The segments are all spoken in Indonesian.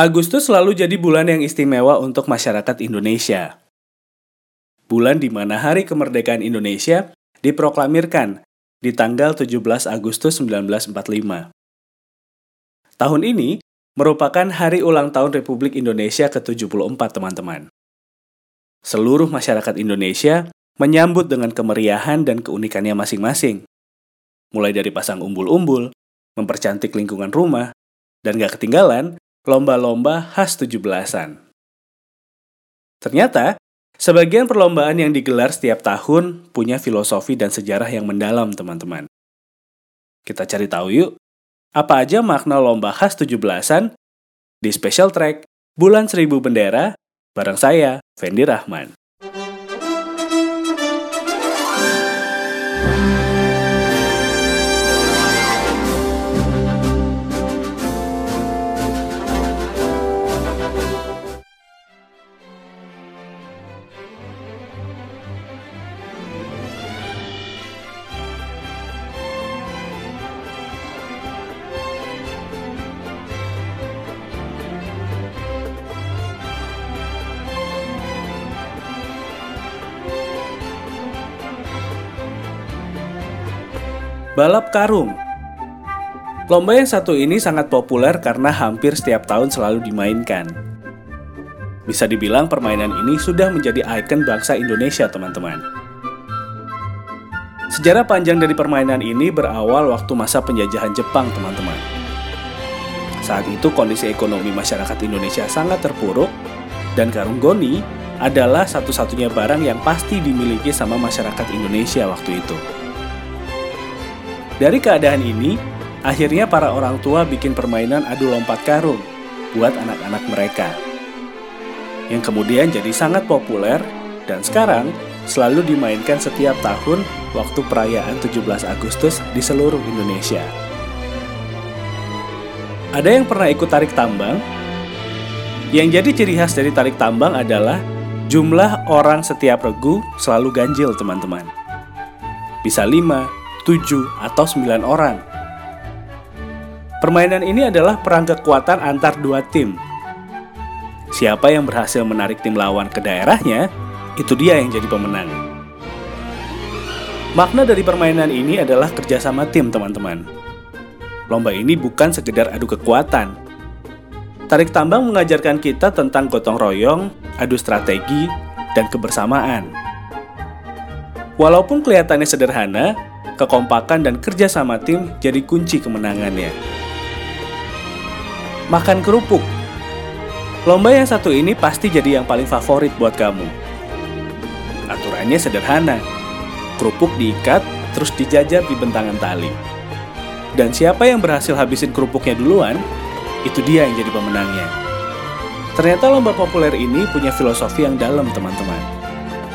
Agustus selalu jadi bulan yang istimewa untuk masyarakat Indonesia. Bulan di mana Hari Kemerdekaan Indonesia diproklamirkan di tanggal 17 Agustus 1945. Tahun ini merupakan hari ulang tahun Republik Indonesia ke-74, teman-teman. Seluruh masyarakat Indonesia menyambut dengan kemeriahan dan keunikannya masing-masing. Mulai dari pasang umbul-umbul, mempercantik lingkungan rumah, dan gak ketinggalan lomba-lomba khas 17-an. Ternyata, sebagian perlombaan yang digelar setiap tahun punya filosofi dan sejarah yang mendalam, teman-teman. Kita cari tahu yuk, apa aja makna lomba khas 17-an di special track Bulan Seribu Bendera bareng saya, Fendi Rahman. Balap karung Lomba yang satu ini sangat populer karena hampir setiap tahun selalu dimainkan. Bisa dibilang permainan ini sudah menjadi ikon bangsa Indonesia, teman-teman. Sejarah panjang dari permainan ini berawal waktu masa penjajahan Jepang, teman-teman. Saat itu kondisi ekonomi masyarakat Indonesia sangat terpuruk dan karung goni adalah satu-satunya barang yang pasti dimiliki sama masyarakat Indonesia waktu itu. Dari keadaan ini, akhirnya para orang tua bikin permainan adu lompat karung buat anak-anak mereka. Yang kemudian jadi sangat populer dan sekarang selalu dimainkan setiap tahun waktu perayaan 17 Agustus di seluruh Indonesia. Ada yang pernah ikut tarik tambang? Yang jadi ciri khas dari tarik tambang adalah jumlah orang setiap regu selalu ganjil, teman-teman. Bisa 5, 7, atau 9 orang. Permainan ini adalah perang kekuatan antar dua tim. Siapa yang berhasil menarik tim lawan ke daerahnya, itu dia yang jadi pemenang. Makna dari permainan ini adalah kerjasama tim, teman-teman. Lomba ini bukan sekedar adu kekuatan. Tarik tambang mengajarkan kita tentang gotong royong, adu strategi, dan kebersamaan. Walaupun kelihatannya sederhana, kekompakan dan kerjasama tim jadi kunci kemenangannya. Makan kerupuk Lomba yang satu ini pasti jadi yang paling favorit buat kamu. Aturannya sederhana. Kerupuk diikat, terus dijajar di bentangan tali. Dan siapa yang berhasil habisin kerupuknya duluan, itu dia yang jadi pemenangnya. Ternyata lomba populer ini punya filosofi yang dalam, teman-teman.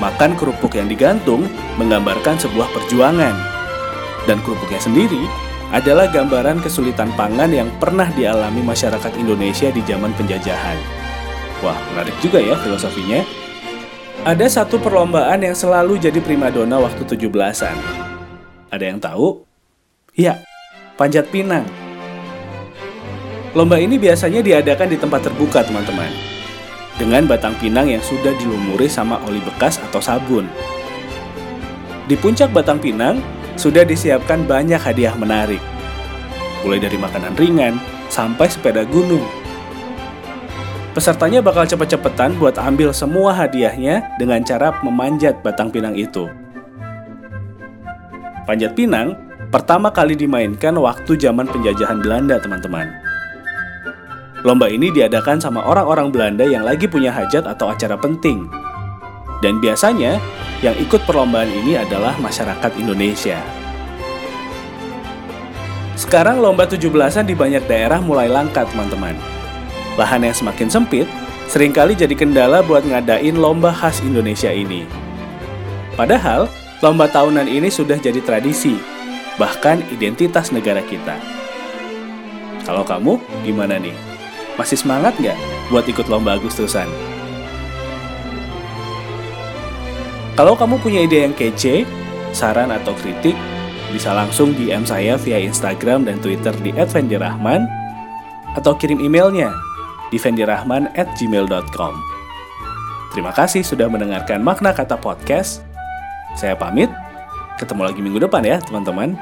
Makan kerupuk yang digantung menggambarkan sebuah perjuangan dan kerupuknya sendiri adalah gambaran kesulitan pangan yang pernah dialami masyarakat Indonesia di zaman penjajahan. Wah, menarik juga ya filosofinya. Ada satu perlombaan yang selalu jadi primadona waktu 17-an. Ada yang tahu? Ya, panjat pinang. Lomba ini biasanya diadakan di tempat terbuka, teman-teman. Dengan batang pinang yang sudah dilumuri sama oli bekas atau sabun. Di puncak batang pinang, sudah disiapkan banyak hadiah menarik. Mulai dari makanan ringan sampai sepeda gunung. Pesertanya bakal cepet-cepetan buat ambil semua hadiahnya dengan cara memanjat batang pinang itu. Panjat pinang pertama kali dimainkan waktu zaman penjajahan Belanda, teman-teman. Lomba ini diadakan sama orang-orang Belanda yang lagi punya hajat atau acara penting. Dan biasanya yang ikut perlombaan ini adalah masyarakat Indonesia. Sekarang lomba 17-an di banyak daerah mulai langka, teman-teman. Lahan yang semakin sempit sering kali jadi kendala buat ngadain lomba khas Indonesia ini. Padahal, lomba tahunan ini sudah jadi tradisi, bahkan identitas negara kita. Kalau kamu, gimana nih? Masih semangat nggak buat ikut lomba Agustusan? Kalau kamu punya ide yang kece, saran atau kritik, bisa langsung DM saya via Instagram dan Twitter di @fendirahman atau kirim emailnya di fendirahman@gmail.com. Terima kasih sudah mendengarkan makna kata podcast. Saya pamit. Ketemu lagi minggu depan ya, teman-teman.